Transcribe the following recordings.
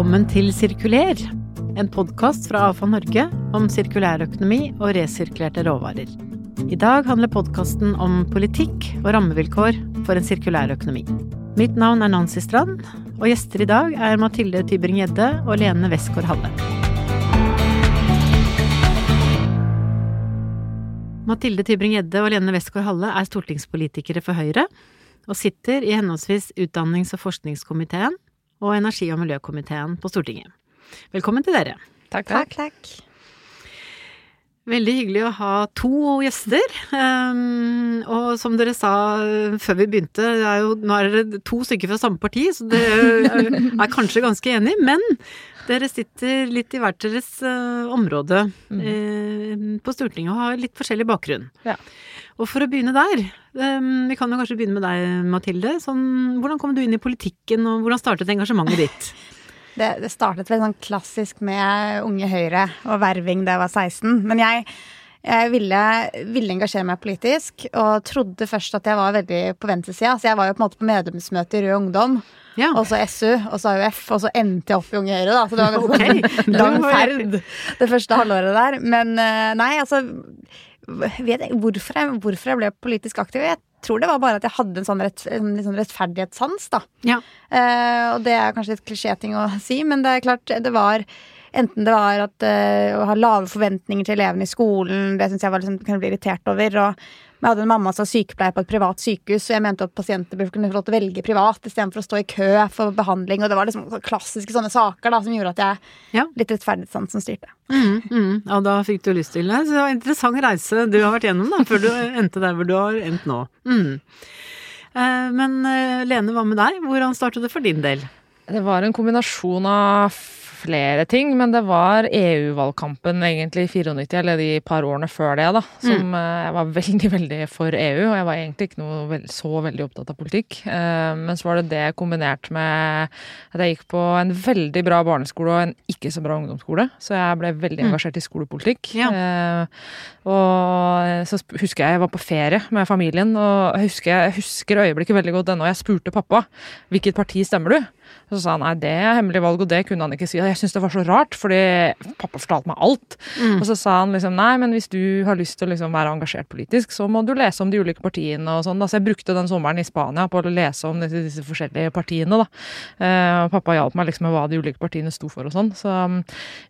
Velkommen til Sirkuler, en podkast fra AFA Norge om sirkulærøkonomi og resirkulerte råvarer. I dag handler podkasten om politikk og rammevilkår for en sirkulær økonomi. Mitt navn er Nancy Strand, og gjester i dag er Mathilde Tybring-Gjedde og Lene Westgård Halle. Mathilde Tybring-Gjedde og Lene Westgård Halle er stortingspolitikere for Høyre, og sitter i henholdsvis utdannings- og forskningskomiteen og energi- og miljøkomiteen på Stortinget. Velkommen til dere. Takk, takk. takk. Veldig hyggelig å ha to gjester. Um, og som dere sa før vi begynte, er jo, nå er dere to stykker fra samme parti, så dere er kanskje ganske enige. Men dere sitter litt i hvert deres uh, område mm. uh, på Stortinget og har litt forskjellig bakgrunn. Ja. Og for å begynne der, um, vi kan jo kanskje begynne med deg, Mathilde. Sånn, hvordan kom du inn i politikken, og hvordan startet engasjementet ditt? Det, det startet vel sånn klassisk med Unge Høyre og verving da jeg var 16. Men jeg, jeg ville, ville, engasjere meg politisk, og trodde først at jeg var veldig på venstresida. Så jeg var jo på en måte på medlemsmøte i Rød Ungdom, ja. og så SU, og så AUF, og så endte jeg opp i Unge Høyre, da. Så det var ganske okay. lang ferd det første halvåret der. Men eh, nei, altså vet jeg, hvorfor, jeg, hvorfor jeg ble politisk aktiv. Jeg tror det var bare at jeg hadde en sånn, rett, en sånn rettferdighetssans, da. Ja. Eh, og det er kanskje et klisjéting å si, men det er klart, det var Enten det var at, uh, å ha lave forventninger til elevene i skolen, det syns jeg var liksom, kunne bli irritert over. Og jeg hadde en mamma som var sykepleier på et privat sykehus, og jeg mente at pasienter burde kunne få lov til å velge privat istedenfor å stå i kø for behandling. Og det var liksom klassiske sånne saker da, som gjorde at jeg ja. litt rettferdighetssansen styrte. Mm, mm. Ja, da fikk du lyst til det. Så det var en interessant reise du har vært gjennom da, før du endte der hvor du har endt nå. Mm. Eh, men eh, Lene, hva med deg? Hvordan startet det for din del? Det var en kombinasjon av flere ting, men det var EU-valgkampen egentlig i 94, eller de par årene før det, da, som mm. Eh, jeg var veldig, veldig for EU. Og jeg var egentlig ikke noe så veldig opptatt av politikk. Eh, men så var det det kombinert med at jeg gikk på en veldig bra barneskole og en ikke så bra ungdomsskole, så jeg ble veldig mm. engasjert i skolepolitikk. Ja. Eh, og så husker jeg jeg var på ferie med familien, og jeg husker, jeg husker øyeblikket veldig godt ennå. Jeg spurte pappa hvilket parti stemmer du? Og så sa han nei, det er hemmelig valg, og det kunne han ikke si. Jeg syntes det var så rart, fordi pappa fortalte meg alt. Mm. Og så sa han liksom nei, men hvis du har lyst til å liksom være engasjert politisk, så må du lese om de ulike partiene og sånn. Så jeg brukte den sommeren i Spania på å lese om disse, disse forskjellige partiene, da. Eh, og pappa hjalp meg liksom med hva de ulike partiene sto for og sånn. Så um,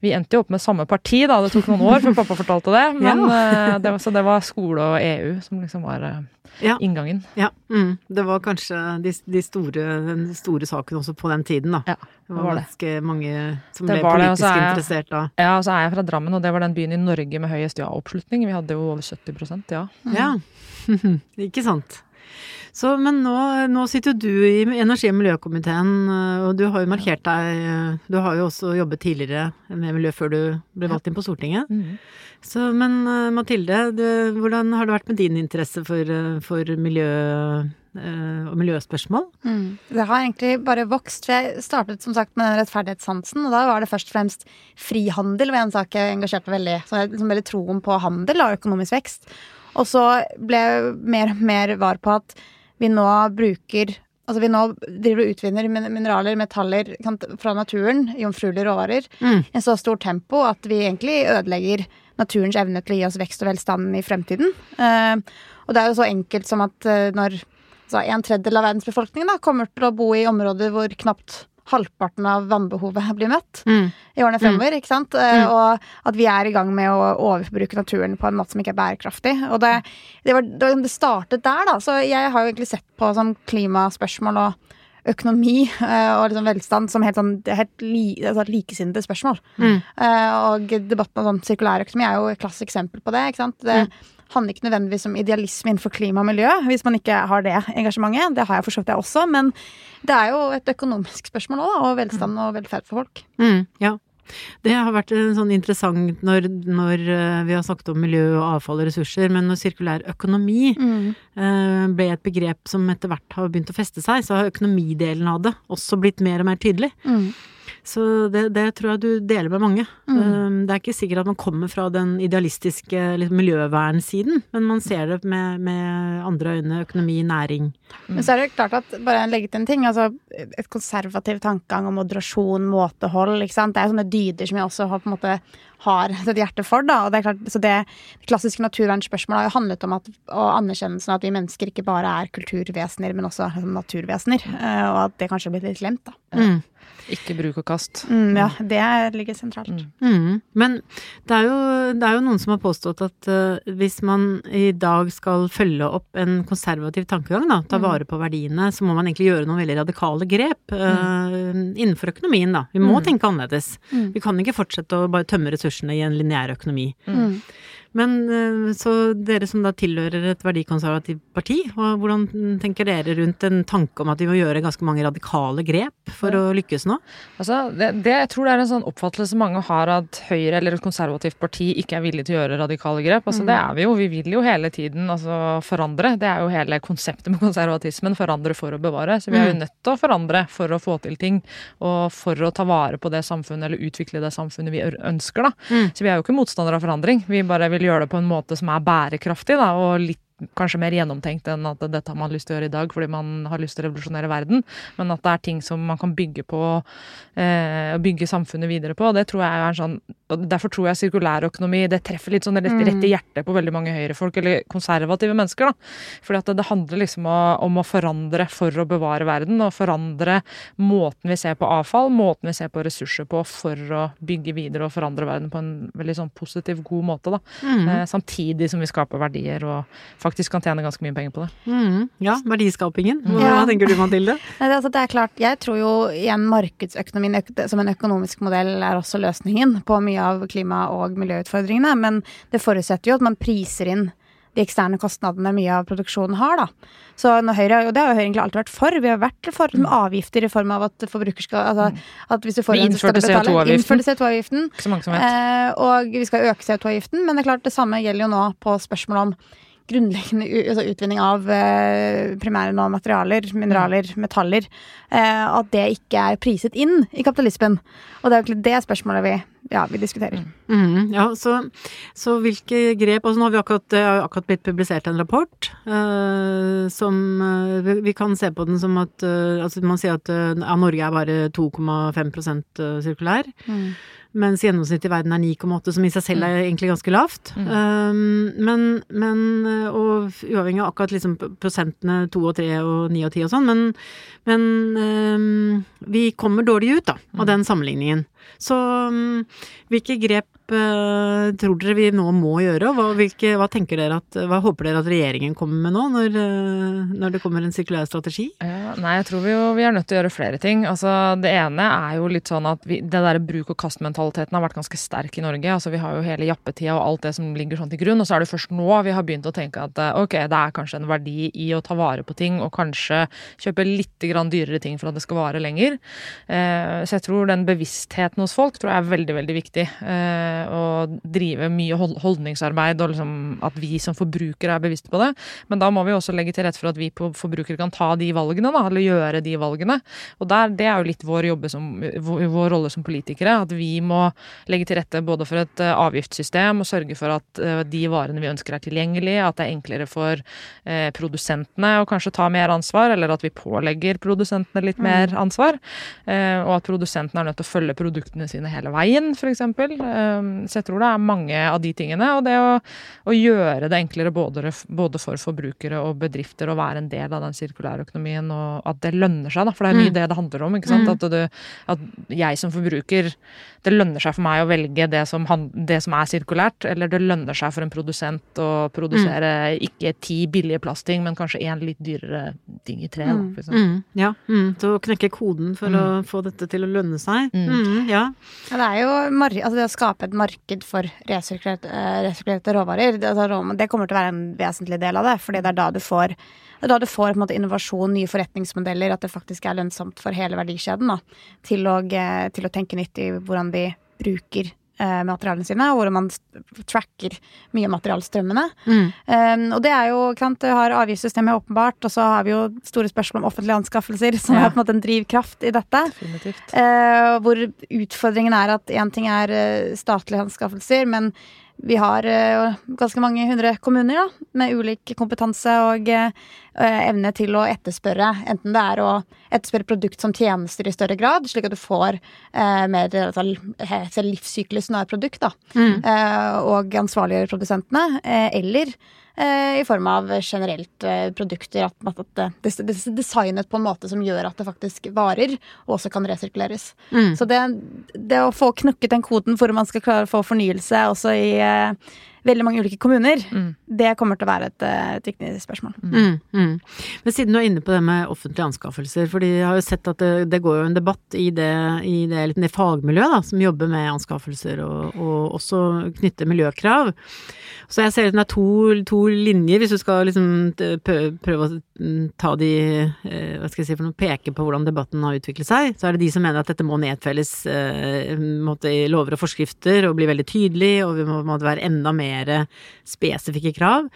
vi endte jo opp med samme parti, da. Det tok noen år før pappa fortalte det. Men ja. eh, det så det var skole og EU som liksom var eh, ja. inngangen. Ja. Mm. Det var kanskje de, de store, den store saken også på den tiden, da. Ja, det var, var ganske mange som ble politisk jeg, interessert da. Ja, og så er jeg fra Drammen, og det var den byen i Norge med høyest ja-oppslutning. Vi hadde jo over 70% ja. Mm. Ja, ikke sant. Så, men nå, nå, sitter du i energi- og miljøkomiteen, og du har jo markert deg Du har jo også jobbet tidligere med miljø før du ble valgt inn på Stortinget. Mm. Så, men eh, Mathilde, du, hvordan har det vært med din interesse for, eh, for miljø eh, og miljøspørsmål? Mm. Det har egentlig bare vokst. For jeg startet som sagt med den rettferdighetssansen, og da var det først og fremst frihandel var en sak jeg engasjerte veldig. Så jeg liksom veldig troen på handel og økonomisk vekst. Og så ble jeg mer og mer var på at vi nå bruker Altså vi nå driver og utvinner mineraler, metaller fra naturen, jomfruelige råvarer, mm. i en så stort tempo at vi egentlig ødelegger naturens evne til å gi oss vekst og velstand i fremtiden. Uh, og det er jo så enkelt som at uh, når altså en tredjedel av verdens befolkning da, kommer til å bo i områder hvor knapt halvparten av vannbehovet blir møtt mm. i årene fremover. Mm. ikke sant? Mm. og at vi er i gang med å overbruke naturen på en måte som ikke er bærekraftig. Og det, det, var, det startet der, da. Så jeg har jo egentlig sett på sånn klimaspørsmål og økonomi uh, og liksom velstand som helt, sånn, helt li, altså likesinnede spørsmål. Mm. Uh, og debatten om sånn sirkulærøkonomi er jo et klassisk eksempel på det. ikke sant? Det mm. Handler ikke nødvendigvis om idealisme innenfor klima og miljø, hvis man ikke har det engasjementet. Det har jeg for så vidt, jeg også. Men det er jo et økonomisk spørsmål òg, og velstand og velferd for folk. Mm, ja. Det har vært sånn interessant når, når, eh, vi har snakket om miljø og avfall og ressurser, men når sirkulær økonomi mm. Eh, ble et begrep som etter hvert har begynt å feste seg, så har økonomidelen av det også blitt mer og mer tydelig. Mm. Så det, det tror jeg du deler med mange. Mm. Det er ikke sikkert at man kommer fra den idealistiske liksom, miljøvernsiden, men man ser det med, med andre øyne, økonomi, næring. Men så er det klart at, bare legge til en ting, altså et konservativ tankegang om moderasjon, måtehold, ikke sant. Det er sånne dyder som jeg også har på en måte har et hjerte for, da. Og det er klart, så det, det klassiske naturvernspørsmålet har jo handlet om at, og anerkjennelsen av at vi mennesker ikke bare er kulturvesener, men også naturvesener. eh, Og at det kanskje har blitt litt glemt, da. Mm. Ikke bruk og kast. Mm, ja, det ligger sentralt. Mm. Men det er, jo, det er jo noen som har påstått at uh, hvis man i dag skal følge opp en konservativ tankegang, da, ta vare på verdiene, så må man egentlig gjøre noen veldig radikale grep uh, innenfor økonomien, da. Vi må tenke annerledes. Mm. Vi kan ikke fortsette å bare tømme ressursene i en lineær økonomi. Mm. Men eh, så dere som da tilhører et verdikonservativt parti, og hvordan tenker dere rundt en tanke om at vi må gjøre ganske mange radikale grep for å lykkes nå? Altså, det, det, jeg tror det er en sånn oppfattelse mange har at Høyre eller et konservativt parti ikke er villig til å gjøre radikale grep. Altså, Det er vi jo. Vi vil jo hele tiden altså, forandre. Det er jo hele konseptet med konservatismen. Forandre for å bevare. Så vi er jo nødt til å forandre for å få til ting. Og for å ta vare på det samfunnet, eller utvikle det samfunnet vi ønsker. da. Mm. Så vi er jo ikke motstandere av forandring. Vi bare vil gjøre det på en måte som er bærekraftig, da, og litt kanskje mer gjennomtenkt enn at dette har man lyst til å gjøre i dag fordi man har lyst til å revolusjonere verden, men at det er ting som man kan bygge på, eh, bygge samfunnet videre på. det tror jeg er sånn, Derfor tror jeg sirkulærøkonomi det treffer litt sånn rett, rett i hjertet på veldig mange høyrefolk, eller konservative mennesker. da. Fordi at det, det handler liksom om å forandre for å bevare verden, og forandre måten vi ser på avfall, måten vi ser på ressurser på, for å bygge videre og forandre verden på en veldig sånn positiv, god måte. da. Mm. Eh, samtidig som vi skaper verdier og faktisk kan tjene ganske mye penger på det. Mm. Ja, verdiskapingen. Hva, Ja. tenker du, Mathilde? Nei, det, altså, det er klart, jeg tror jo igjen markedsøkonomien øk- som en økonomisk modell er også løsningen på mye av klima- og miljøutfordringene, men det forutsetter jo at man priser inn de eksterne kostnadene mye av produksjonen har, da. Så når Høyre, og det har jo Høyre egentlig alltid vært for, vi har vært for liksom, avgifter i form av at forbruker skal altså, at hvis du får Vi innførte betale. CO2-avgiften. CO2-avgiften. Ikke så mange som vet. Eh, og vi skal øke CO2-avgiften, men det er klart det samme gjelder jo nå på spørsmålet om grunnleggende altså utvinning av eh, primære nå materialer, mineraler, metaller. Eh, at det ikke er priset inn i kapitalismen. Og det er jo egentlig det spørsmålet vi, ja, vi diskuterer. Mm, ja, så, så hvilke grep altså Nå har vi akkurat, akkurat blitt publisert en rapport eh, som eh, vi, kan se på den som at altså Man sier at ja, Norge er bare 2,5 sirkulær. Mm. Mens gjennomsnittet i verden er 9,8, som i seg selv er egentlig ganske lavt. Um, men, men Og uavhengig av akkurat liksom prosentene 2 og 3 og 9 og 10 og sånn, men, men um, vi kommer dårlig ut da, av den sammenligningen. Så um, hvilke grep eh, tror dere vi nå må gjøre, og hva, hvilke, hva dere at Hva håper dere at regjeringen kommer med nå, når, eh, når det kommer en sirkulær strategi? Ja, nei, jeg tror vi, jo, vi er nødt til å gjøre flere ting. Altså, det ene er jo litt sånn at vi, det der bruk og kast-mentaliteten har vært ganske sterk i Norge. Altså, vi har jo hele jappetida og alt det som ligger sånn til grunn, og så er det først nå vi har begynt å tenke at eh, ok, det er kanskje en verdi i å ta vare på ting, og kanskje kjøpe litt dyrere ting for at det skal vare lenger. Så jeg tror den bevisstheten hos folk tror jeg er veldig, veldig viktig. Eh, å drive mye holdningsarbeid, og liksom at vi som forbrukere er bevisste på det. Men da må vi også legge til rette for at vi på- forbrukere kan ta de valgene, da, eller gjøre de valgene. Og der, det er jo litt vår, som, vår, rolle som politikere, at vi må legge til rette både for et eh, avgiftssystem og sørge for at eh, de varene vi ønsker er tilgjengelige, at det er enklere for produsentene å kanskje ta mer ansvar, eller at vi pålegger produsentene litt mer ansvar. Og at produsentene er nødt til å følge produktene sine hele veien, f.eks. Eh, så jeg tror det er mange av de tingene. Og det å, å gjøre det enklere både, både for forbrukere og bedrifter å være en del av den sirkulære økonomien, og at det lønner seg, da. For det er mye Mm. det det handler om. ikke sant? Mm. At, du, at jeg som forbruker Det lønner seg for meg å velge det som, det som er sirkulært, eller det lønner seg for en produsent å produsere ikke ti billige plastting, men kanskje én litt dyrere ting i tre. Da, Mm. for. Mm, ja, mm, så knekke koden for å få dette til å lønne seg. Mm. Ja. Ja, det er jo altså det å skape et marked for resirkulerte, eh, råvarer. Det, altså, det kommer til å være en vesentlig del av det. fordi det er da du får, da du får måte, innovasjon, nye forretningsmodeller, at det faktisk er lønnsomt for hele verdikjeden da, til å, eh, til å tenke nytt i hvordan vi bruker eh, materialene sine, og hvor man tracker mye av materialstrømmene. Mm. Um, og det er jo, ikke sant, det har avgiftssystemet åpenbart, og så har vi jo store spørsmål om offentlige anskaffelser, som Ja. er på en måte en drivkraft i dette. Eh, hvor utfordringen er at én ting er eh, statlige anskaffelser, men vi har uh, ganske mange hundre kommuner da, med ulik kompetanse og evne til å etterspørre. Enten det er å etterspørre produkt som tjenester i større grad, slik at du får eh, mer altså, livssyklusen av et produkt, da, Mm. eh, og ansvarliggjøre produsentene, eh, eller eh, i form av generelt eh, produkter. At, at det, det, er designet på en måte som gjør at det faktisk varer, og også kan resirkuleres. Mm. Så det, det å få knukket den koden for om man skal klare å få fornyelse også i eh, veldig mange ulike kommuner, Mm. det kommer til å være et, eh, et viktig spørsmål. Mm, mm. Men siden du er inne på det med offentlige anskaffelser, fordi jeg har jo sett at det, det går jo en debatt i det, i det, det fagmiljøet da, som jobber med anskaffelser og, og også knytter miljøkrav. Så jeg ser at det er to, to linjer, hvis du skal liksom prøve, å mm, ta de eh, Hva skal jeg si for noe, peke på hvordan debatten har utviklet seg. Så er det de som mener at dette må nedfelles eh, i lover og forskrifter og bli veldig tydelig, og vi må må være enda mer spesifikke krav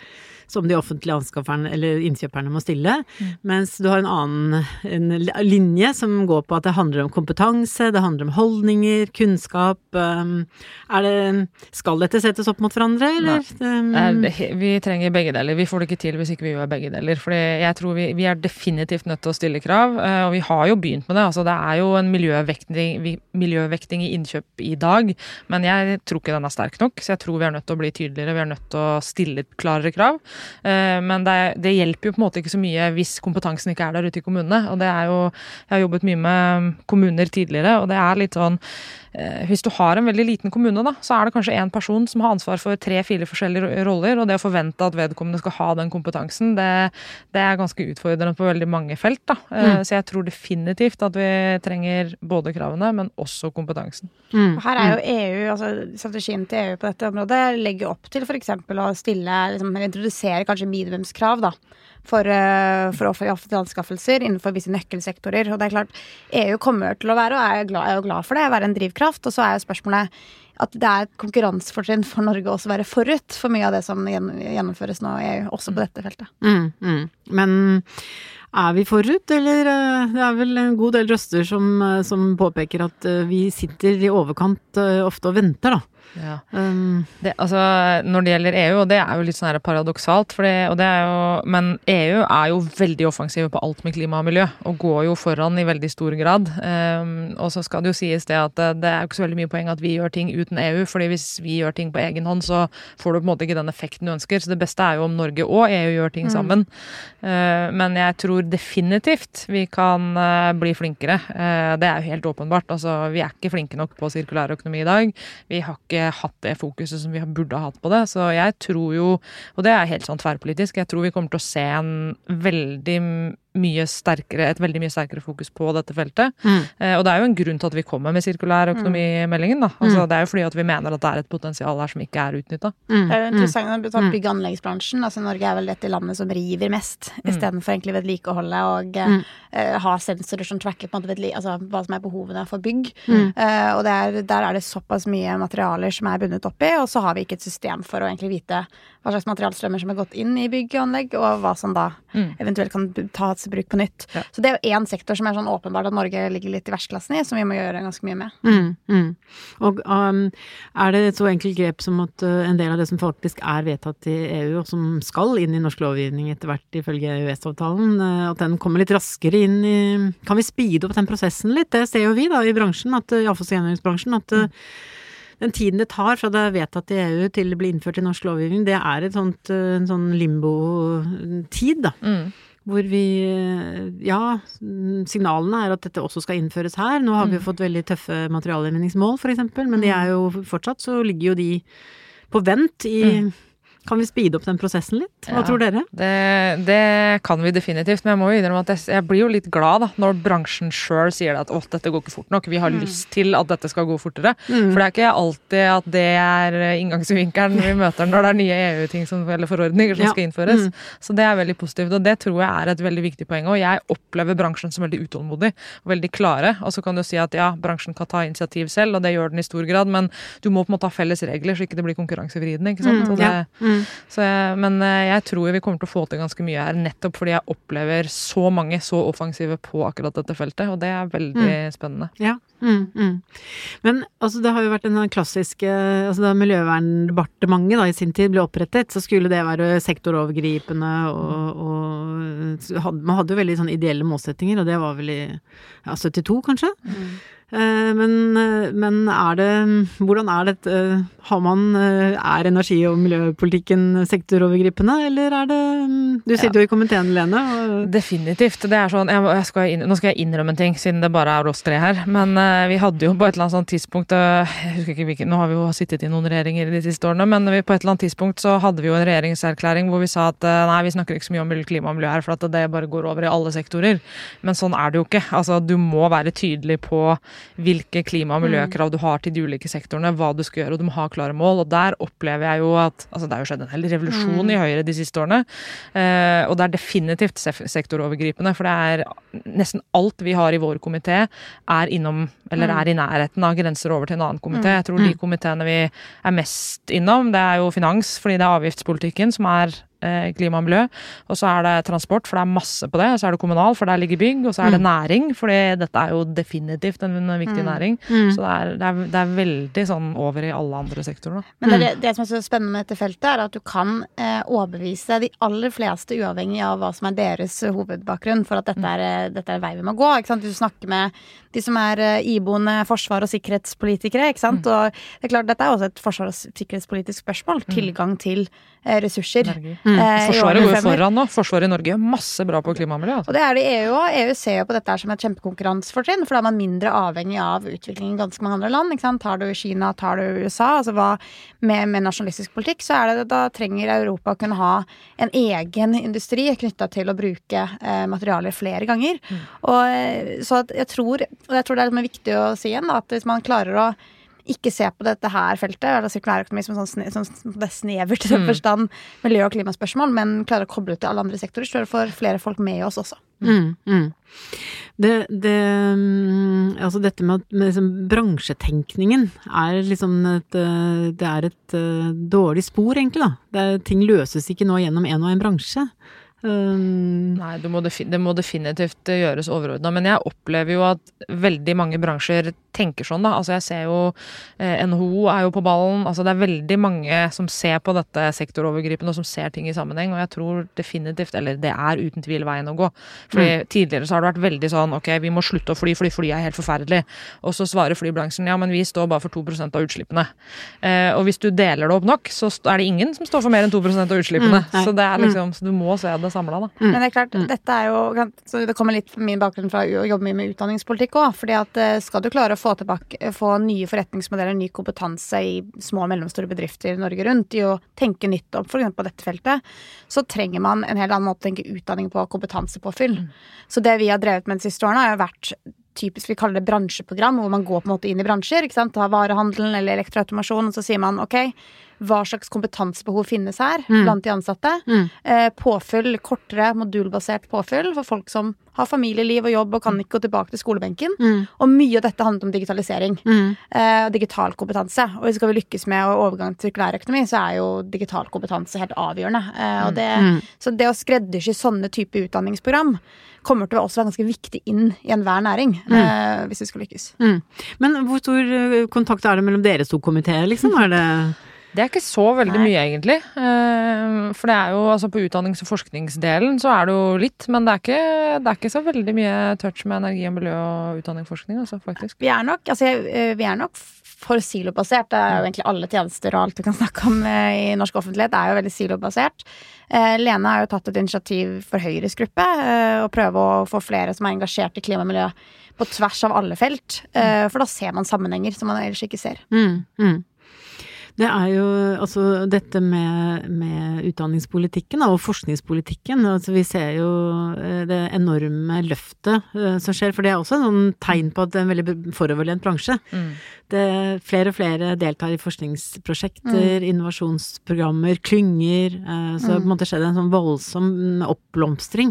som de offentlige anskafferne eller innkjøperne må stille. Mens du har en annen en linje som går på at det handler om kompetanse, det handler om holdninger, kunnskap. Um, er det, skal dette settes opp mot hverandre, eller? Um, Er det he- Vi trenger begge deler. Vi får det ikke til hvis ikke vi gjør begge deler. For jeg tror vi, vi er definitivt nødt til å stille krav, eh, og vi har jo begynt med det. Altså, det er jo en miljøvekting, miljøvekting i innkjøp i dag, men jeg tror ikke den er sterk nok, så jeg tror vi er nødt til å bli tydeligere. Vi er nødt til å stille klarere krav. Eh, Men det, det hjelper jo på en måte ikke så mye hvis kompetansen ikke er der ute i kommunene. Og det er jo Jeg har jobbet mye med kommuner tidligere, og det er litt sånn Hvis du har en veldig liten kommune, da, så er det kanskje én person som har ansvar for tre-fire forskjellige roller, og det å forvente at vedkommende skal ha den kompetansen, det, det er ganske utfordrende på veldig mange felt. Da. Mm. Så jeg tror definitivt at vi trenger både kravene, men også kompetansen. mm, Her er jo EU, altså Strategien til EU på dette området legger opp til f.eks. å stille, liksom, eller introdusere kanskje minimumskrav da, for, eh, for offentlige anskaffelser innenfor visse nøkkelsektorer. Og det er klart, EU kommer til å være, og er jo glad, glad for det, være en drivkraft. Og så er jo spørsmålet at det er et konkurransefortrinn for Norge også være forut for mye av det som gjennomføres nå i EU, også på dette feltet. Mm, mm. Men er vi forut, eller eh, det er vel en god del røster som, eh, som påpeker at vi sitter i overkant ofte og venter, da. Um, Det, altså, når det gjelder EU, og det er jo litt sånn paradoksalt, fordi, og det er jo, men EU er jo veldig offensive på alt med klima og miljø, og går jo foran i veldig stor grad. Um, og så skal det jo sies det at det, det er jo ikke så veldig mye poeng at vi gjør ting uten EU, fordi hvis vi gjør ting på egen hånd, så får du på en måte ikke den effekten du ønsker. Så det beste er jo om Norge og EU gjør ting sammen. Uh, men jeg tror definitivt vi kan uh, bli flinkere. Uh, det er jo helt åpenbart. Altså, vi er ikke flinke nok på sirkulær økonomi i dag. Vi har ikke hatt det fokuset som vi burde ha hatt på det. Så jeg tror jo, og det er helt sånn tverrpolitisk, jeg tror vi kommer til å se en veldig mye sterkere, et veldig mye sterkere fokus på dette feltet. mm, Eh, og det er jo en grunn til at vi kommer med sirkulær økonomimeldingen. da. Altså, Det er jo fordi at vi mener at det er et potensial her som ikke er utnytta. mm, Det er jo mm. interessant ta Mm. bygg- og anleggsbransjen. Altså Norge er vel dette landet som river mest, Mm. istedenfor egentlig vedlikeholdet og eh, Mm. eh, ha sensorer som tracker på en måte altså, hva som er behovene for bygg. Mm. Eh, og det er, der er det såpass mye materialer som er bundet opp i, og så har vi ikke et system for å egentlig vite hva slags materialstrømmer som er gått inn i bygg og anlegg, og hva som da Mm. eventuelt kan tas bruk på nytt. Ja. Så det er jo én sektor som er sånn åpenbart at Norge ligger litt i verstklassen i, som vi må gjøre ganske mye med. Mm, mm. Og um, er det et så enkelt grep som at uh, en del av det som faktisk er vedtatt i EU, og som skal inn i norsk lovgivning etter hvert ifølge EØS-avtalen, uh, at den kommer litt raskere inn i Kan vi speede opp den prosessen litt? Det ser jo vi da i bransjen, at uh, i avfalls- at uh, den tiden det tar fra det er vedtatt i EU til det blir innført i norsk lovgivning, det er et sånt, uh, en sånn limbo-tid, da. Mm. Hvor vi Ja, signalene er at dette også skal innføres her. Nå har vi jo Mm. fått veldig tøffe materialgjenvinningsmål, eksempel, men de er jo fortsatt så ligger jo de på vent i Mm. Kan vi speede opp den prosessen litt? Hva Ja. tror dere? Det, det kan vi definitivt, men jeg må jo innrømme at jeg, jeg blir jo litt glad da, når bransjen sjøl sier at åh, dette går ikke fort nok, vi har lyst til at dette skal gå fortere. For det er ikke alltid at det er eh, inngangsvinkelen vi møter når det er nye EU-ting som, eller forordninger som Ja. skal innføres. Mm. Så det er veldig positivt, og det tror jeg er et veldig viktig poeng. Og jeg opplever bransjen som veldig utålmodig og veldig klare. Og så kan du si at ja, bransjen kan ta initiativ selv, og det gjør den i stor grad, men du må på en måte ha felles regler så ikke det blir konkurransevridende. ikke sant? Mm, Og det, ja. Mm. så men eh, jeg tror vi kommer til å få til ganske mye her, nettopp fordi jeg opplever så mange så offensive på akkurat dette feltet, og det er veldig spennende. Ja. Mm, mm. Men altså, det har jo vært en klassisk altså, Da Miljøverndepartementet da, i sin tid ble opprettet, så skulle det være sektorovergripende og, og så hadde, Man hadde jo veldig sånn ideelle målsettinger, og det var vel i ja, 72, kanskje? Eh, men, eh, men er det Hvordan er dette Har man eh, Er energi- og miljøpolitikken sektorovergripende, eller er det mm, Du sitter jo i komiteen, Lene. Og, Definitivt. det er sånn, jeg, skal Nå skal jeg innrømme en ting, siden det bare er oss tre her. Men eh, vi hadde jo på et eller annet sånt tidspunkt eh, jeg husker ikke hvilken, Nå har vi jo sittet i noen regjeringer de siste årene, men vi, på et eller annet tidspunkt så hadde vi jo en regjeringserklæring hvor vi sa at eh, nei, vi snakker ikke så mye om klima og miljø her, for at det bare går over i alle sektorer. Men sånn er det jo ikke. Altså, Du må være tydelig på hvilke klima- og miljøkrav du har til de ulike sektorene, hva du skal gjøre, og du må ha klare mål. Og der opplever jeg jo at altså Det har jo skjedd en hel revolusjon i Høyre de siste årene. Eh, og det er definitivt sektorovergripende, for det er nesten alt vi har i vår komité, er innom, eller er i nærheten av grenser over til en annen komité. Jeg tror de komiteene vi er mest innom, det er jo finans, fordi det er avgiftspolitikken som er klima og miljø. Og så er det transport, for det er masse på det. Og så er det kommunal, for der ligger bygg. Og så er det næring, for dette er jo definitivt en, viktig næring. Så det er, det, er, det er veldig sånn over i alle andre sektorer. Men det, det, som er så spennende med dette feltet, er at du kan eh, overbevise de aller fleste, uavhengig av hva som er deres eh, hovedbakgrunn, for at dette er, eh, dette er vei vi må gå. Ikke sant? Du snakker med de som er eh, iboende forsvar- og sikkerhetspolitikere. Ikke sant? Og det er klart, dette er også et forsvars- og sikkerhetspolitisk spørsmål. Tilgang til eh, ressurser. Energi. eh, i Forsvaret går jo foran nå. Forsvaret i Norge gjør masse bra på klima og miljø. Altså. Og det er det EU òg. EU ser jo på dette som et kjempekonkurransefortrinn, for da er man mindre avhengig av utviklingen i ganske mange andre land. Ikke sant? Tar du Kina, tar du USA, altså hva med, med nasjonalistisk politikk, så er det da trenger Europa å kunne ha en egen industri knytta til å bruke eh, materialer flere ganger. Og, eh, så at jeg tror, og jeg tror det er liksom viktig å si igjen, da, at hvis man klarer å ikke se på dette her feltet, eller sirkulærøkonomi som sånn, sånn, det er snevert den forstand miljø- og klimaspørsmål, men klarer å koble ut til alle andre sektorer, så tror får flere folk med oss også. Mm, mm. Det, det mm, Altså dette med, med liksom bransjetenkningen er liksom et eh, Det er et eh, dårlig spor, egentlig, da. Det ting løses ikke nå gjennom en og en bransje. Um, Nei, det må, det må definitivt eh, gjøres overordna. Men jeg opplever jo at veldig mange bransjer tenker sånn, da. Altså jeg ser jo eh, NHO er jo på ballen. Altså det er veldig mange som ser på dette sektorovergripende og som ser ting i sammenheng. Og jeg tror definitivt, eller det er uten tvil veien å gå. Fordi tidligere så har det vært veldig sånn ok, vi må slutte å fly fordi fly er helt forferdelig. Og så svarer flybransjen ja, men vi står bare for 2% av utslippene. Eh, og hvis du deler det opp nok, så er det ingen som står for mer enn 2 av utslippene. Mm, så det er liksom, så du må se det samla, da. Men det er klart, dette er jo så Det kommer litt min bakgrunn fra å jobbe mye med utdanningspolitikk òg. fordi at eh, skal du klare å få tilbake få nye forretningsmodeller, ny kompetanse i små og mellomstore bedrifter Norge rundt, i å tenke nytt om f.eks. på dette feltet, så trenger man en helt annen måte å tenke utdanning på, kompetansepåfyll. Så det vi har drevet med de siste årene, har jo vært typisk vi kaller det bransjeprogram, hvor man går på en måte inn i bransjer. ikke sant? Ta varehandelen eller elektroautomasjon, og så sier man ok, hva slags kompetansebehov finnes her blant de ansatte? Mm. Eh, påfyll, kortere, modulbasert påfyll for folk som har familieliv og jobb og kan ikke gå tilbake til skolebenken. Mm. Og mye av dette handler om digitalisering mm, eh, og digital kompetanse. Og skal vi lykkes med overgang til sirkulærøkonomi, så er jo digital kompetanse helt avgjørende. Eh, og det, Mm. Så det å skreddersy sånne type utdanningsprogram kommer til å også være ganske viktig inn i enhver næring, eh, hvis vi skal lykkes. mm. Men hvor stor eh, kontakt er det mellom deres to komiteer, liksom? Er det Det er ikke så veldig Nei. mye, egentlig. Eh, For det er jo, altså på utdannings- og forskningsdelen så er det jo litt, men det er ikke, det er ikke så veldig mye touch med energi og miljø og utdanning og forskning, altså, faktisk. Vi er nok, altså, eh, vi er nok for silobasert. Det er jo egentlig alle tjenester og alt vi kan snakke om eh, i norsk offentlighet, er jo veldig silobasert. Lene har jo tatt et initiativ for Høyres gruppe, å prøve å få flere som er engasjert i klima og miljø på tvers av alle felt. Eh, for da ser man sammenhenger som man ellers ikke ser. Mm, mm. Det er jo altså dette med, med utdanningspolitikken da, og forskningspolitikken. Altså vi ser jo eh, det enorme løftet uh, som skjer, for det er også en sånn tegn på at det er en veldig foroverlent bransje. Mm. Det, flere og flere deltar i forskningsprosjekter, mm. innovasjonsprogrammer, klynger. Uh, så mm. på en måte skjer en sånn voldsom oppblomstring.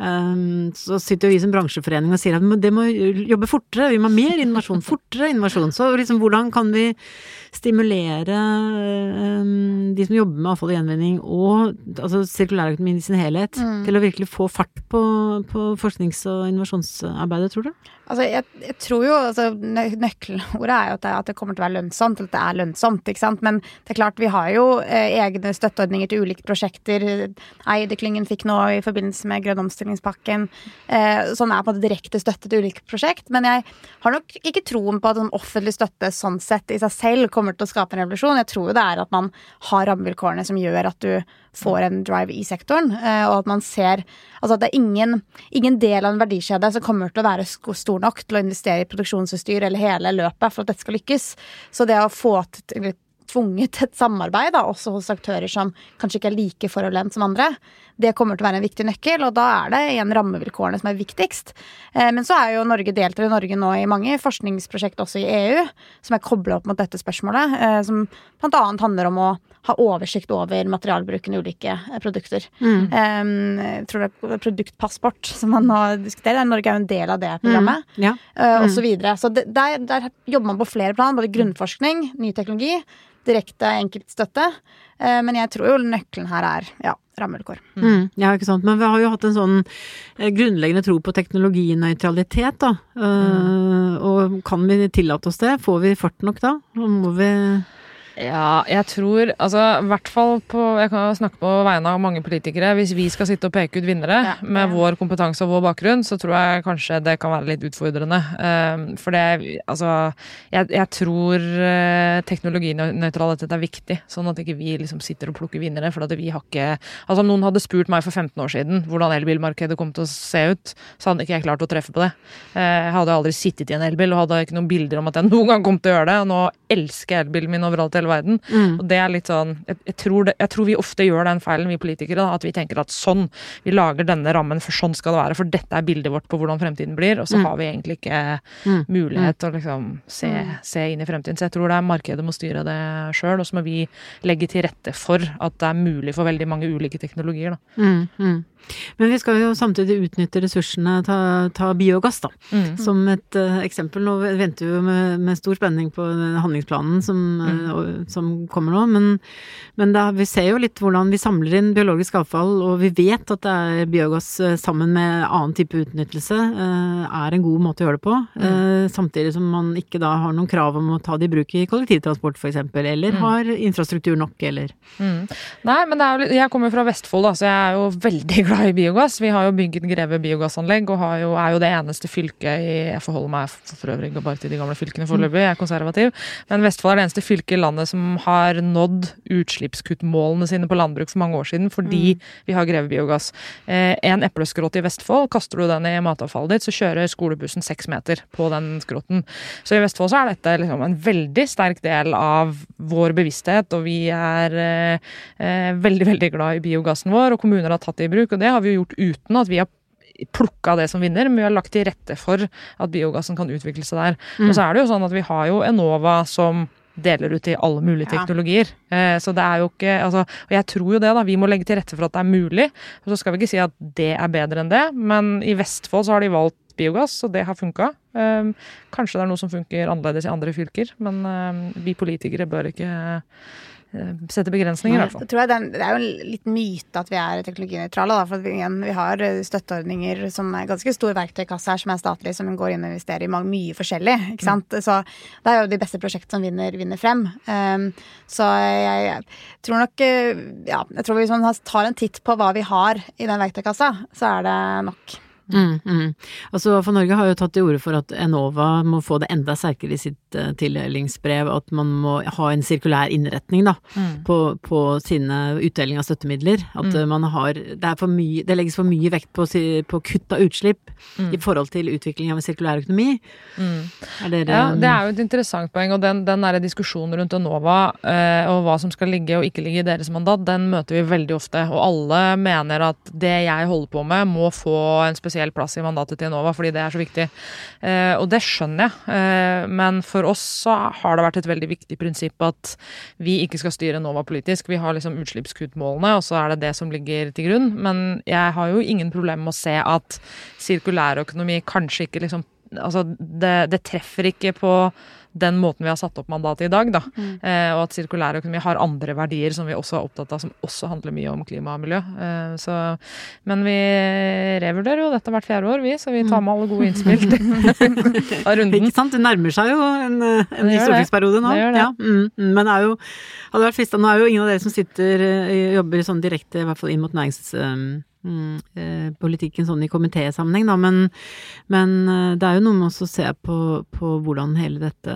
Um, så sitter jo vi som bransjeforening og sier at det må jobbe fortere, vi må ha mer innovasjon, fortere innovasjon. Så liksom hvordan kan vi stimulere um, de som jobber med avfall og gjenvinning og altså sirkulærøkonomien i sin helhet, mm. til å virkelig få fart på, på forsknings- og innovasjonsarbeidet, tror du? Altså, jeg, jeg, tror jo altså, Nøkkelordet er jo at det, at det, kommer til å være lønnsomt, eller at det er lønnsomt. ikke sant? Men det er klart, vi har jo eh, egne støtteordninger til ulike prosjekter. Eide-klyngen fikk nå i forbindelse med grønn omstillingspakken. Eh, som er på en direkte støtte til ulike prosjekt. Men jeg har nok ikke troen på at sånn offentlig støtte sånn sett i seg selv kommer til å skape en revolusjon. Jeg tror jo det er at man har rammevilkårene som gjør at du får en drive i sektoren, eh, og at man ser Altså at det er ingen, ingen del av en verdikjede som kommer til å være stor nok til å investere i produksjonsutstyr eller hele løpet for at dette skal lykkes. Så det å få til tvunget et samarbeid, da, også hos aktører som kanskje ikke er like foroverlent som andre. Det kommer til å være en viktig nøkkel, og da er det igjen rammevilkårene som er viktigst. Eh, men så er jo Norge deltar i Norge nå i mange forskningsprosjekt også i EU, som er kobla opp mot dette spørsmålet, eh, som bl.a. handler om å ha oversikt over materialbruken i ulike eh, produkter. Mm. Jeg tror det er produktpassport som man nå diskuterer. Norge er jo en del av det programmet, mm. ja. mm. og så videre. Så der, der jobber man på flere plan, både grunnforskning, ny teknologi, direkte enkeltstøtte. Eh, men jeg tror jo nøkkelen her er ja, rammevilkår. Mm. Mm, ja, ikke sant. Men vi har jo hatt en sånn eh, grunnleggende tro på teknologinøytralitet, da. Mm. Og kan vi tillate oss det? Får vi fart nok da? Må vi ja, jeg tror Altså, i hvert fall på Jeg kan snakke på vegne av mange politikere. Hvis vi skal sitte og peke ut vinnere ja, med vår kompetanse og vår bakgrunn, så tror jeg kanskje det kan være litt utfordrende. Um, for det Altså, jeg, jeg tror uh, teknologinøytralitet er viktig, sånn at ikke vi liksom sitter og plukker vinnere. For at vi har ikke Altså, om noen hadde spurt meg for 15 år siden hvordan elbilmarkedet kom til å se ut, så hadde ikke jeg klart å treffe på det. Uh, jeg hadde aldri sittet i en elbil og hadde ikke noen bilder om at jeg noen gang kom til å gjøre det. Og nå elsker jeg elbilen min overalt i hele verden. Mm. Og det er litt sånn jeg, jeg, tror det, jeg, tror vi ofte gjør den feilen, vi politikere. Da, at vi tenker at sånn, vi lager denne rammen, for sånn skal det være. For dette er bildet vårt på hvordan fremtiden blir. Og så mm. har vi egentlig ikke mm. mulighet til å liksom se, mm. se, inn i fremtiden. Så jeg tror det er markedet må styre det sjøl. Og så må vi legge til rette for at det er mulig for veldig mange ulike teknologier. Da. Men vi skal jo samtidig utnytte ressursene, ta, ta biogass, da. Mm. Som et uh, eksempel. Nå venter vi jo med, med, stor spenning på handlingsplanen som, mm. uh, som kommer nå. Men, men da, vi ser jo litt hvordan vi samler inn biologisk avfall, og vi vet at det er biogass uh, sammen med annen type utnyttelse er en god måte å gjøre det på. Mm. samtidig som man ikke da har noen krav om å ta det i bruk i kollektivtransport f.eks., eller mm. har infrastruktur nok, eller mm. Nei, men jo, jeg kommer fra Vestfold, da, så jeg er jo veldig glad glad i biogass. Vi har jo bygget Greve biogassanlegg og jo, er jo det eneste fylket i Jeg forholder meg for øvrig bare til de gamle fylkene foreløpig, jeg er konservativ. Men Vestfold er det eneste fylket i landet som har nådd utslippskuttmålene sine på landbruk for mange år siden fordi mm. vi har Greve biogass. Eh, en epleskrott i Vestfold, kaster du den i matavfallet ditt, så kjører skolebussen seks meter på den skrotten. Så i Vestfold så er dette liksom en veldig sterk del av vår bevissthet, og vi er eh, eh veldig, veldig glad i biogassen vår, og kommuner har tatt det i bruk. og det har vi jo gjort uten at vi har plukka det som vinner, men vi har lagt til rette for at biogassen kan utvikle seg der. Mm. Og så er det jo sånn at vi har jo Enova som deler ut i alle mulige teknologier. Ja. Eh, så det er jo ikke altså, Og jeg tror jo det, da. Vi må legge til rette for at det er mulig. Og så skal vi ikke si at det er bedre enn det, men i Vestfold så har de valgt biogass, og det har funka. Um, kanskje det er noe som funker annerledes i andre fylker, men um, vi politikere bør ikke Eh, sette begrensninger, i hvert fall. Det, er, det er jo en liten myte at vi er teknologinøytrale. For vi, igjen, vi har eh, støtteordninger som er ganske stor verktøykasse her, som er statlig, som går inn og investerer i mye forskjellig. ikke sant? Mm. Så det er jo de beste prosjektene som vinner, vinner frem. Um, så jeg, jeg, tror nok eh, Ja, jeg tror hvis man tar en titt på hva vi har i den verktøykassa, så er det nok. Mm, mm. Altså, for Norge har jo tatt til orde for at Enova må få det enda sterkere i sitt uh, tildelingsbrev, at man må ha en sirkulær innretning da, mm. på, på, sine utdeling av støttemidler. At uh, man har det, mye, det, legges for mye vekt på, på kutt av utslipp mm. i forhold til utvikling av en sirkulær økonomi. Mm. Dere, ja, det er jo et interessant poeng, og den, den der diskusjonen rundt Enova uh, og hva som skal ligge og ikke ligge i deres mandat, den møter vi veldig ofte. Og alle mener at det jeg holder på med, må få en spesiell spesiell plass i mandatet til Enova, fordi det er så viktig. Eh, og det skjønner jeg, eh, men for oss så har det vært et veldig viktig prinsipp at vi ikke skal styre Enova politisk. Vi har liksom utslippskuttmålene, og så er det det som ligger til grunn. Men jeg har jo ingen problemer med å se at sirkulærøkonomi kanskje ikke liksom Altså, det, det treffer ikke på den måten vi har satt opp mandatet i dag, da. Mm. Eh, og at sirkulærøkonomi har andre verdier som vi også er opptatt av, som også handler mye om klima og miljø. Eh, så, men vi revurderer jo dette hvert fjerde år, vi, så vi tar med alle gode innspill av runden. Ikke sant, det nærmer seg jo en, en ny stortingsperiode nå. Det gjør det. Ja, mm, mm, men det er jo, hadde vært fristende, nå er jo ingen av dere som sitter, eh, jobber sånn direkte, i hvert fall inn mot nærings... Mm, eh, politikken sånn i komitésammenheng, da, men, men, eh, det er jo noe med å se på, på hvordan hele dette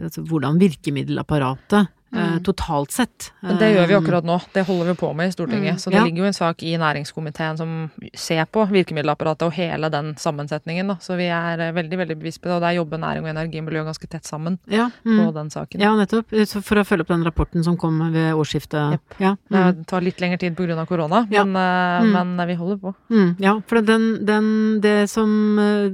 Altså hvordan virkemiddelapparatet Mm. Eh, totalt sett. Det gjør vi eh, akkurat nå. Det holder vi på med i Stortinget. Mm. Så det ja. ligger jo en sak i næringskomiteen som ser på virkemiddelapparatet og hele den sammensetningen. Da. Så vi er eh, veldig veldig bevisst på det, og der jobber næring og energi og miljø ganske tett sammen ja. mm. på den saken. Ja, nettopp. For å følge opp den rapporten som kom ved årsskiftet. Yep. Ja. Det mm. tar litt lengre tid pga. korona, men, mm. men, vi holder på. Mm. Ja, for den, den, det, som,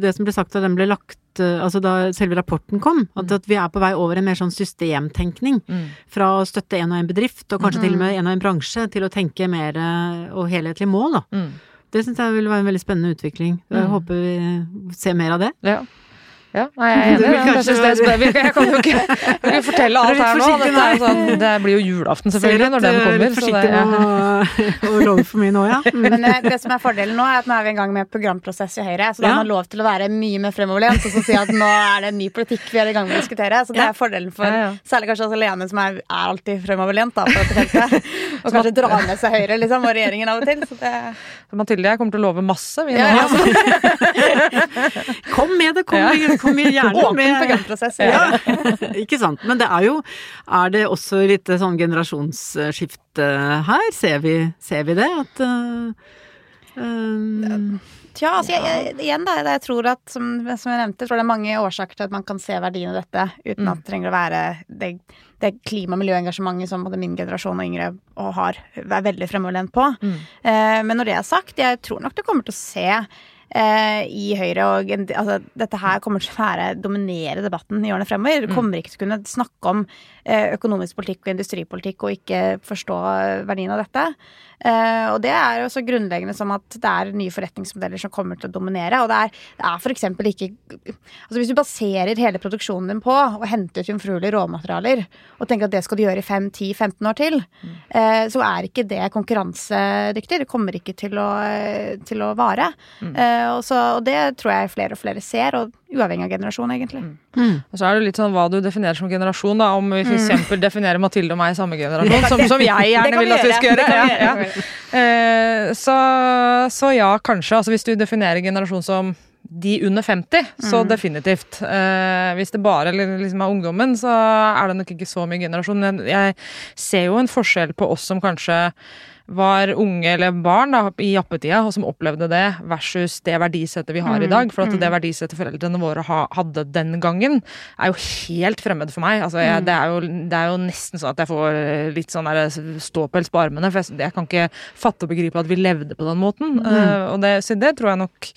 det som ble sagt da den ble lagt Eh, altså da selve rapporten kom, at, at, vi er på vei over en mer sånn systemtenkning. Mm. Fra å støtte en og en bedrift, og kanskje mm. til og med en og en bransje, til å tenke mer eh, og helhetlig mål, da. Mm. Det syns jeg vil være en veldig spennende utvikling. Jeg mm. håper vi ser mer av det. Ja. Ja, nei, jeg er enig. Jeg, jeg kan jo ikke, ikke fortelle alt her nå. Det, sånn, det, blir jo julaften, selvfølgelig, når den kommer. Litt forsiktig ja. å love for mye nå, ja. Men eh, det som er fordelen nå, er at nå er vi i gang med programprosess i Høyre. Så da har man lov til å være mye mer fremoverlent og så si at nå er det en ny politikk vi er i gang med å diskutere. Så det er fordelen for særlig kanskje også Lene, som er, er alltid fremoverlent da, på dette feltet. Og kanskje dra med seg Høyre liksom, og regjeringen av og til. Så det... Mathilde, jeg kommer til å love masse, vi nå. Ja, ja. kom med det, kom med kom gjerne Åpen med programprosess. Ja. ikke sant. Men det er jo Er det også litt sånn generasjonsskifte her? Ser vi, ser vi det? At uh, um, Tja, altså jeg, jeg, igjen da, jeg tror at, som, som, jeg nevnte, jeg tror det er mange årsaker til at man kan se verdien i dette uten mm. at det trenger å være det, det klima- og miljøengasjementet som både min generasjon og yngre og har, er veldig fremoverlent på. Mm. Eh, men når det er sagt, jeg tror nok du kommer til å se eh, i Høyre. Og altså, dette her kommer til å være dominere debatten i årene fremover. Du mm. kommer ikke til å kunne snakke om eh, økonomisk politikk og industripolitikk og ikke forstå verdien av dette. Eh, og det er jo så grunnleggende som at det er nye forretningsmodeller som kommer til å dominere. Og det er, det er f.eks. ikke Altså hvis du baserer hele produksjonen din på å hente ut jomfruelige råmaterialer, og tenker at det skal du gjøre i 5-10-15 år til, mm. eh, så er ikke det konkurransedyktig. Det kommer ikke til å, til å vare. Mm. Eh, og, så, og, det tror jeg flere og flere ser, og uavhengig av generasjon, egentlig. Mm. mm. Og så er det litt sånn hva du definerer som generasjon, da. Om vi f.eks. Mm. definerer Mathilde og meg i samme generasjon, som, som jeg gjerne vil at vi skal gjøre. Ja, ja. Eh, så, så, ja, kanskje. Altså hvis du definerer generasjon som de under 50, så mm. definitivt. Eh, hvis det bare liksom er ungdommen, så er det nok ikke så mye generasjon. Jeg ser jo en forskjell på oss som kanskje var unge eller barn da, i jappetida, og som opplevde det, versus det verdisettet vi har mm. i dag. For at mm. det verdisettet foreldrene våre ha, hadde den gangen, er jo helt fremmed for meg. Altså, jeg, mm. det, er jo, det, er jo, nesten sånn at jeg får litt sånn ståpels på armene. For jeg, jeg, kan ikke fatte og begripe at vi levde på den måten. Uh, og det, så det tror jeg nok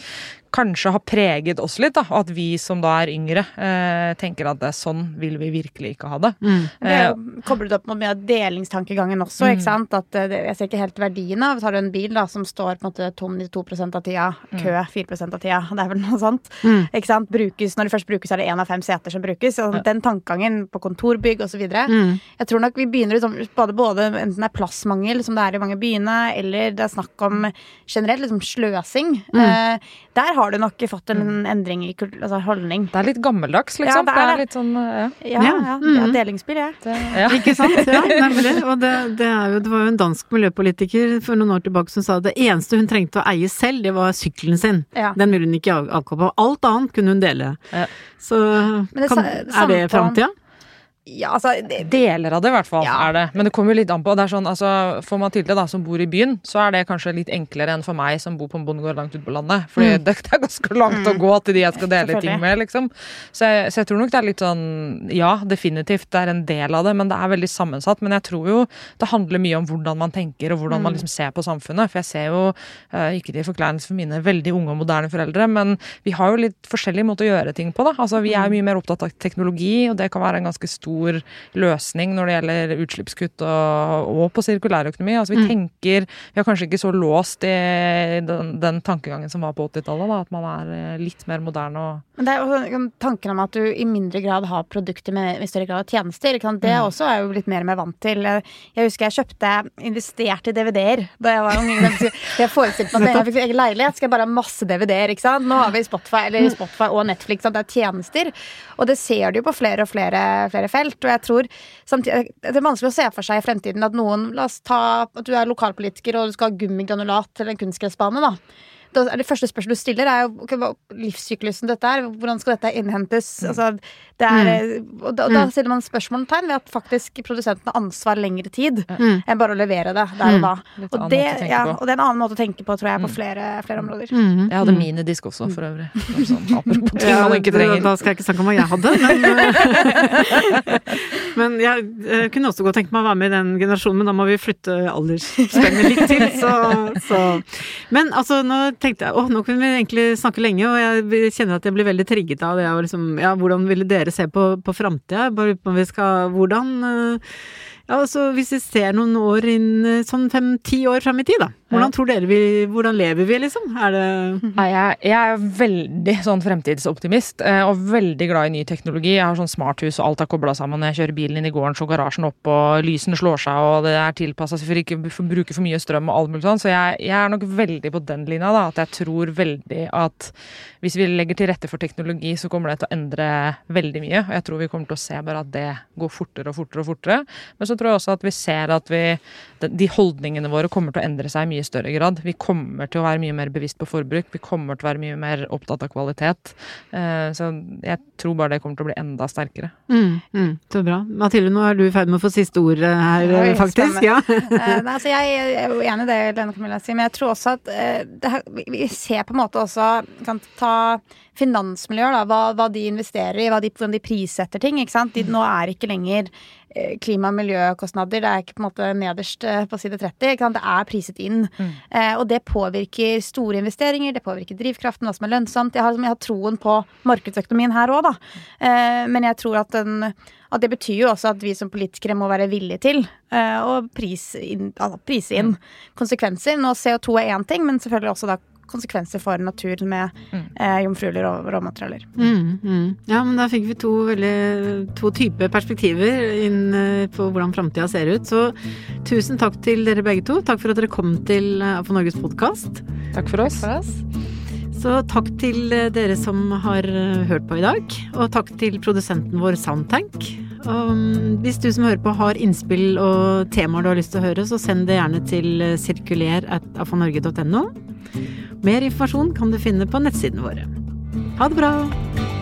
kanskje har preget oss litt. da, og At vi som da er yngre, eh, tenker at det, sånn vil vi virkelig ikke ha det. Mm. Det er jo koblet opp mot mye av delingstankegangen også. Mm. ikke sant? At eh, det, Jeg ser ikke helt verdien av Tar du en bil da, som står på en måte tom 92 av tida, mm. kø 4% av tida, det er vel noe sånt. Mm. ikke sant? Brukes, Når det først brukes, er det én av fem seter som brukes. og ja. Den tankegangen på kontorbygg osv. Mm. Jeg tror nok vi begynner liksom, både, både enten det er plassmangel, som det er i mange byene, eller det er snakk om generelt liksom sløsing. Mm. Eh, der har du nok fått en mm. endring i altså holdning. Det er litt gammeldags, liksom. Ja, det, er, det er litt sånn Ja, ja. ja, ja. Mm. delingsbil, jeg. Ja. Ikke sant? Ja, nemlig. Og det, det, jo, det, var jo en dansk miljøpolitiker for noen år tilbake som sa at det eneste hun trengte å eie selv, det var sykkelen sin. Ja. Den ville hun ikke av- avkoble. Alt annet kunne hun dele. Ja. Så kan, er det framtida? Ja, altså det, Deler av det, i hvert fall. Ja. er det. Men det kommer jo litt an på. Det er sånn, altså, For Mathilde, da, som bor i byen, så er det kanskje litt enklere enn for meg som bor på en bondegård langt ute på landet. Fordi Mm. det, det er ganske langt å gå til de jeg skal dele ting med. liksom. Så jeg, så jeg tror nok det er litt sånn Ja, definitivt, det er en del av det, men det er veldig sammensatt. Men jeg tror jo det handler mye om hvordan man tenker, og hvordan man liksom ser på samfunnet. For jeg ser jo, eh, ikke til forkleinelse for mine veldig unge og moderne foreldre, men vi har jo litt forskjellige måter å gjøre ting på, da. Altså, vi er mye mer opptatt av teknologi, og det kan være en ganske stor løsning når det gjelder utslippskutt og, og på sirkulærøkonomi. Altså, vi tenker Vi er kanskje ikke så låst i den, den tankegangen som var på 80-tallet, da. At man er eh, litt mer moderne og Men det er jo sånn, tanken om at du i mindre grad har produkter med i større grad tjenester. Det Mm. også er jo blitt mer og mer vant til. Jeg husker jeg kjøpte investerte i DVD-er da jeg var ung. Jeg forestilte meg at jeg fikk egen leilighet, skal jeg bare ha masse DVD-er. ikke sant? Nå har vi Spotify, eller Spotify og Netflix, sant? det er tjenester. Og det ser du jo på flere og flere, flere felt. Og jeg tror samtidig, Det er vanskelig å se for seg i fremtiden at noen La oss ta at du er lokalpolitiker og du skal ha gummigranulat til en kunstgressbane. da da er det første spørsmålet du stiller, er jo okay, hva livssyklusen dette er. Hvordan skal dette innhentes? Altså, det er, og da, da stiller man spørsmålstegn ved at faktisk produsenten har ansvar lengre tid Mm. enn bare å levere det der og da. Og det, tenke ja, og det er en annen måte å tenke på, tror jeg, på flere, flere områder. Jeg hadde minidisk også, for øvrig. Sånn, apropos ting Ja, man ikke trenger. Da skal jeg ikke snakke om hva jeg hadde, men Men jeg, eh, kunne også godt tenkt meg å være med i den generasjonen, men da må vi flytte aldersspennet litt til, så, så Men altså, nå tenkte jeg åh, nå kunne vi egentlig snakke lenge, og jeg kjenner at jeg blir veldig trigget av det liksom Ja, hvordan ville dere se på, på framtida? Bare om vi skal Hvordan eh, ja, altså Hvis vi ser noen år inn, eh, sånn fem-ti år fram i tid, da. Hvordan tror dere vi Hvordan lever vi, liksom? Er det Nei, jeg, jeg er veldig sånn fremtidsoptimist eh, og veldig glad i ny teknologi. Jeg har sånn smarthus og alt er kobla sammen. Jeg kjører bilen inn i gården, så garasjen opp og lysene slår seg og det er tilpassa for ikke å bruke for mye strøm og alt mulig sånn. Så jeg, jeg er nok veldig på den linja, da. At jeg tror veldig at hvis vi legger til rette for teknologi, så kommer det til å endre veldig mye. Og jeg tror vi kommer til å se bare at det går fortere og fortere og fortere. Men så tror jeg også at vi ser at vi, de holdningene våre kommer til å endre seg i mye større grad. Vi kommer til å være mye mer bevisst på forbruk. Vi kommer til å være mye mer opptatt av kvalitet. Eh, Så jeg tror bare det kommer til å bli enda sterkere. Mm, mm, så bra. Mathilde, nå er du i ferd med å få siste ord her, Oi, faktisk. Ja. Eh, nei, altså jeg, jeg er jo enig i det Lene Camilla sier, men jeg tror også at eh, det her, vi, ser på en måte også kan ta finansmiljøer, da, hva, hva de investerer i, hva de, hvordan de prissetter ting. ikke sant? De, nå er ikke lenger eh, klima- og miljøkostnader, det er ikke på en måte nederst eh, på side 30. Ikke sant? Det er priset inn. Eh, og det påvirker store investeringer, det påvirker drivkraften, hva som er lønnsomt. Jeg har, jeg har troen på markedsøkonomien her òg, da. Eh, men jeg tror at den at det betyr jo også at vi som politikere må være villige til uh, å prise inn, altså prise inn konsekvenser. Nå CO2 er én ting, men selvfølgelig også da konsekvenser for natur med eh, jomfruelige rå, råmaterialer. Mm, mm. ja, men da fikk vi to, veldig, to typer perspektiver inn eh, på hvordan framtida ser ut. Så tusen takk til dere begge to. Takk for at dere kom til Afo Norges podkast. Takk for oss. Så takk til eh, dere som har eh, hørt på i dag, og takk til produsenten vår Soundtank. Og hvis du som hører på har innspill og temaer du har lyst til å høre, så send det gjerne til sirkuler.afanorge.no. sirkuler at afanorge.no. Mer informasjon kan du finne på nettsidene våre. Ha det bra!